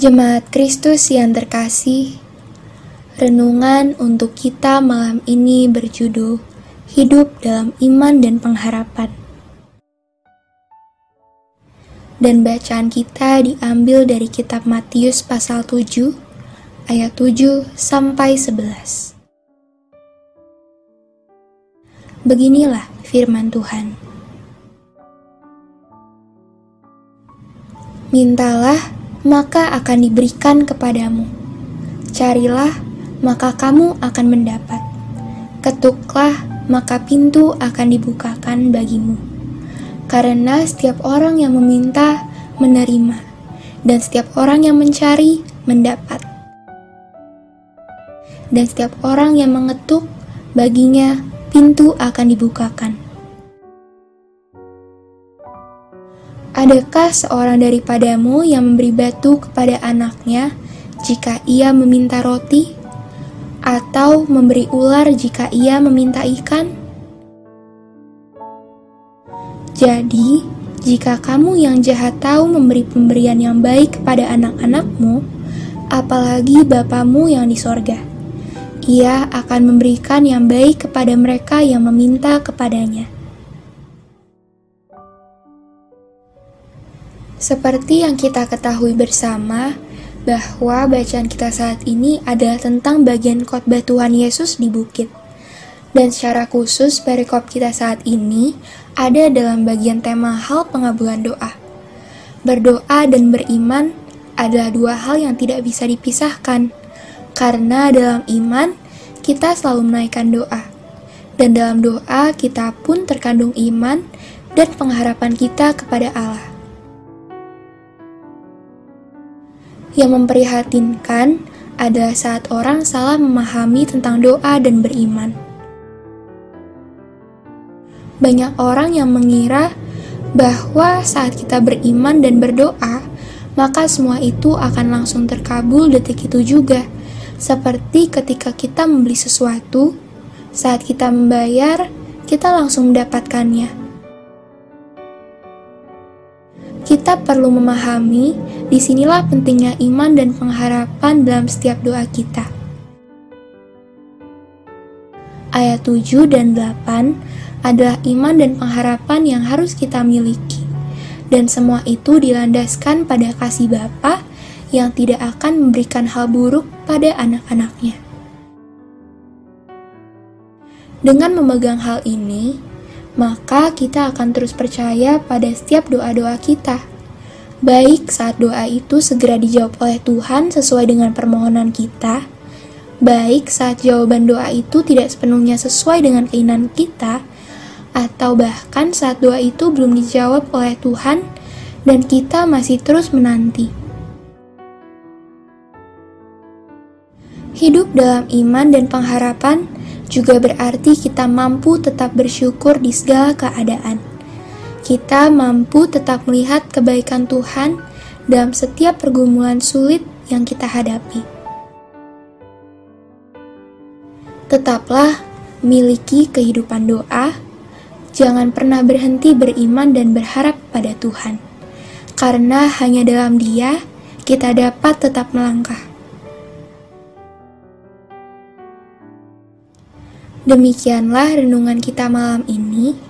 Jemaat Kristus yang terkasih, renungan untuk kita malam ini berjudul Hidup dalam Iman dan Pengharapan. Dan bacaan kita diambil dari kitab Matius pasal 7 ayat 7 sampai 11. Beginilah firman Tuhan. Mintalah, maka akan diberikan kepadamu. Carilah, maka kamu akan mendapat. Ketuklah, maka pintu akan dibukakan bagimu. Karena setiap orang yang meminta, menerima, dan setiap orang yang mencari, mendapat. Dan setiap orang yang mengetuk, baginya pintu akan dibukakan. Adakah seorang daripadamu yang memberi batu kepada anaknya jika ia meminta roti, atau memberi ular jika ia meminta ikan? Jadi, jika kamu yang jahat tahu memberi pemberian yang baik kepada anak-anakmu, apalagi Bapamu yang di sorga ia akan memberikan yang baik kepada mereka yang meminta kepadanya. Seperti yang kita ketahui bersama, bahwa bacaan kita saat ini adalah tentang bagian khotbah Tuhan Yesus di bukit. Dan secara khusus perikop kita saat ini ada dalam bagian tema hal pengabulan doa. Berdoa dan beriman adalah dua hal yang tidak bisa dipisahkan karena dalam iman, kita selalu menaikkan doa. Dan dalam doa, kita pun terkandung iman dan pengharapan kita kepada Allah. Yang memprihatinkan adalah saat orang salah memahami tentang doa dan beriman. Banyak orang yang mengira bahwa saat kita beriman dan berdoa, maka semua itu akan langsung terkabul detik itu juga seperti ketika kita membeli sesuatu, saat kita membayar, kita langsung mendapatkannya. Kita perlu memahami, di sinilah pentingnya iman dan pengharapan dalam setiap doa kita. Ayat 7 dan 8 adalah iman dan pengharapan yang harus kita miliki. Dan semua itu dilandaskan pada kasih Bapa yang tidak akan memberikan hal buruk pada anak-anaknya. Dengan memegang hal ini, maka kita akan terus percaya pada setiap doa-doa kita. Baik saat doa itu segera dijawab oleh Tuhan sesuai dengan permohonan kita, baik saat jawaban doa itu tidak sepenuhnya sesuai dengan keinginan kita, atau bahkan saat doa itu belum dijawab oleh Tuhan dan kita masih terus menanti. Hidup dalam iman dan pengharapan juga berarti kita mampu tetap bersyukur di segala keadaan. Kita mampu tetap melihat kebaikan Tuhan dalam setiap pergumulan sulit yang kita hadapi. Tetaplah miliki kehidupan doa, jangan pernah berhenti beriman dan berharap pada Tuhan, karena hanya dalam Dia kita dapat tetap melangkah. Demikianlah renungan kita malam ini.